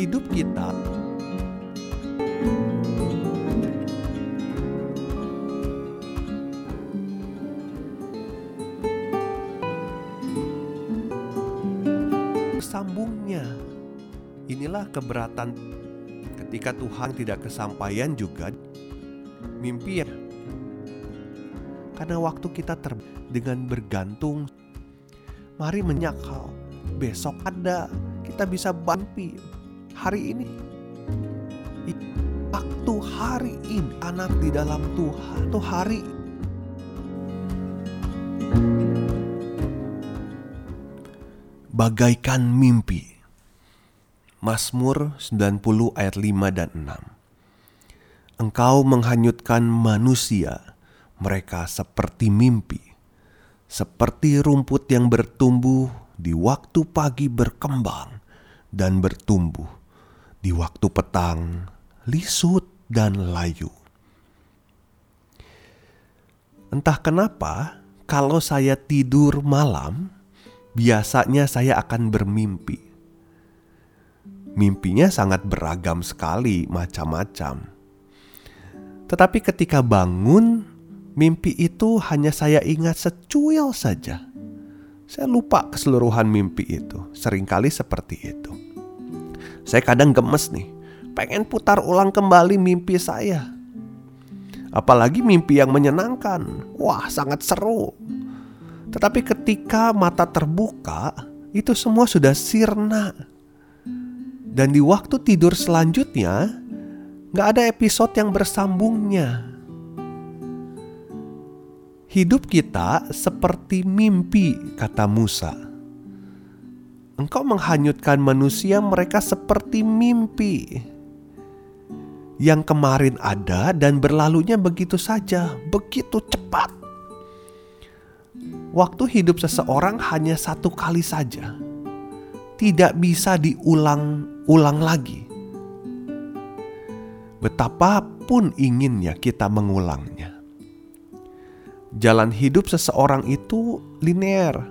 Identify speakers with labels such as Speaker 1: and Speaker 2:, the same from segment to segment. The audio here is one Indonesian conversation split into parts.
Speaker 1: hidup kita sambungnya. Inilah keberatan ketika Tuhan tidak kesampaian juga mimpi ya. Karena waktu kita ter dengan bergantung mari menyakal besok ada kita bisa bampi hari ini. Waktu hari ini anak di dalam Tuhan. Tuh hari bagaikan mimpi. Mazmur 90 ayat 5 dan 6 Engkau menghanyutkan manusia mereka seperti mimpi seperti rumput yang bertumbuh di waktu pagi berkembang dan bertumbuh, di waktu petang lisut dan layu. Entah kenapa, kalau saya tidur malam, biasanya saya akan bermimpi. Mimpinya sangat beragam sekali, macam-macam. Tetapi ketika bangun, mimpi itu hanya saya ingat secuil saja. Saya lupa keseluruhan mimpi itu. Seringkali seperti itu. Saya kadang gemes nih, pengen putar ulang kembali mimpi saya. Apalagi mimpi yang menyenangkan. Wah, sangat seru. Tetapi ketika mata terbuka, itu semua sudah sirna. Dan di waktu tidur selanjutnya, gak ada episode yang bersambungnya. Hidup kita seperti mimpi, kata Musa. Engkau menghanyutkan manusia, mereka seperti mimpi yang kemarin ada dan berlalunya begitu saja, begitu cepat. Waktu hidup seseorang hanya satu kali saja, tidak bisa diulang-ulang lagi. Betapapun inginnya kita mengulangnya jalan hidup seseorang itu linear,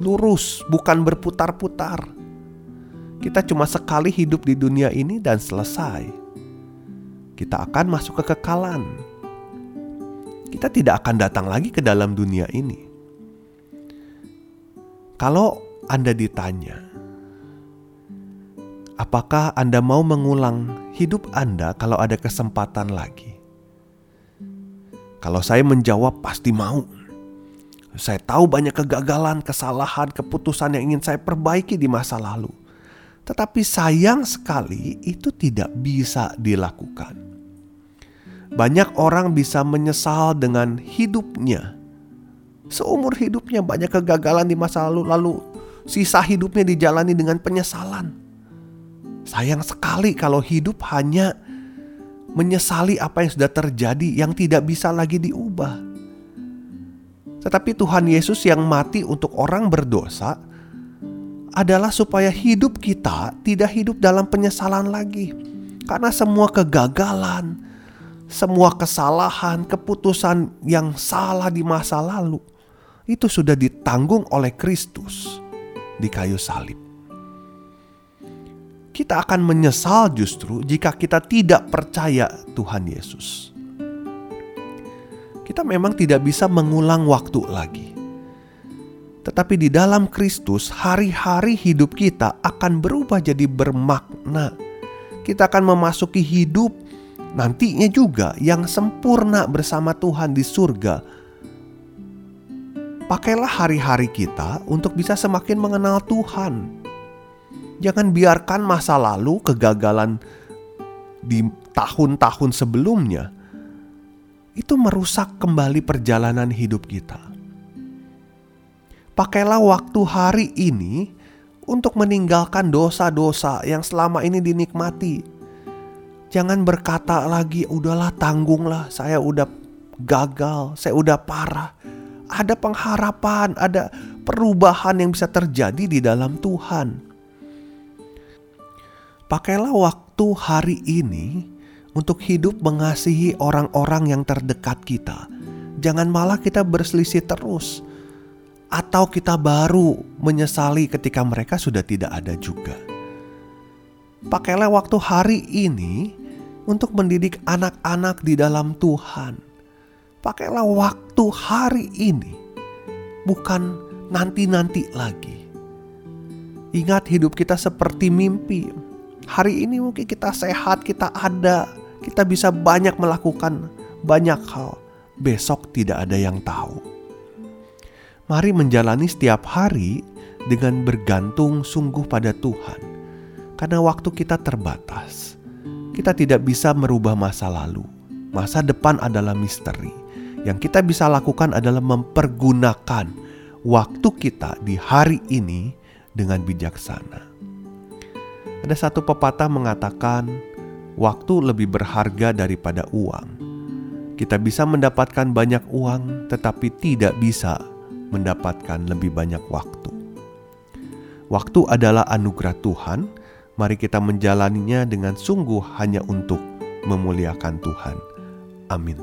Speaker 1: lurus, bukan berputar-putar. Kita cuma sekali hidup di dunia ini dan selesai. Kita akan masuk ke kekalan. Kita tidak akan datang lagi ke dalam dunia ini. Kalau Anda ditanya, apakah Anda mau mengulang hidup Anda kalau ada kesempatan lagi? Kalau saya menjawab pasti mau. Saya tahu banyak kegagalan, kesalahan, keputusan yang ingin saya perbaiki di masa lalu. Tetapi sayang sekali itu tidak bisa dilakukan. Banyak orang bisa menyesal dengan hidupnya. Seumur hidupnya banyak kegagalan di masa lalu lalu sisa hidupnya dijalani dengan penyesalan. Sayang sekali kalau hidup hanya menyesali apa yang sudah terjadi yang tidak bisa lagi diubah. Tetapi Tuhan Yesus yang mati untuk orang berdosa adalah supaya hidup kita tidak hidup dalam penyesalan lagi. Karena semua kegagalan, semua kesalahan, keputusan yang salah di masa lalu itu sudah ditanggung oleh Kristus di kayu salib kita akan menyesal justru jika kita tidak percaya Tuhan Yesus. Kita memang tidak bisa mengulang waktu lagi. Tetapi di dalam Kristus, hari-hari hidup kita akan berubah jadi bermakna. Kita akan memasuki hidup nantinya juga yang sempurna bersama Tuhan di surga. Pakailah hari-hari kita untuk bisa semakin mengenal Tuhan Jangan biarkan masa lalu, kegagalan di tahun-tahun sebelumnya itu merusak kembali perjalanan hidup kita. Pakailah waktu hari ini untuk meninggalkan dosa-dosa yang selama ini dinikmati. Jangan berkata lagi, udahlah tanggunglah, saya udah gagal, saya udah parah. Ada pengharapan, ada perubahan yang bisa terjadi di dalam Tuhan. Pakailah waktu hari ini untuk hidup mengasihi orang-orang yang terdekat kita. Jangan malah kita berselisih terus, atau kita baru menyesali ketika mereka sudah tidak ada juga. Pakailah waktu hari ini untuk mendidik anak-anak di dalam Tuhan. Pakailah waktu hari ini, bukan nanti-nanti lagi. Ingat, hidup kita seperti mimpi. Hari ini mungkin kita sehat, kita ada, kita bisa banyak melakukan banyak hal. Besok tidak ada yang tahu. Mari menjalani setiap hari dengan bergantung sungguh pada Tuhan, karena waktu kita terbatas. Kita tidak bisa merubah masa lalu. Masa depan adalah misteri. Yang kita bisa lakukan adalah mempergunakan waktu kita di hari ini dengan bijaksana. Ada satu pepatah mengatakan, "Waktu lebih berharga daripada uang." Kita bisa mendapatkan banyak uang, tetapi tidak bisa mendapatkan lebih banyak waktu. Waktu adalah anugerah Tuhan. Mari kita menjalaninya dengan sungguh hanya untuk memuliakan Tuhan. Amin.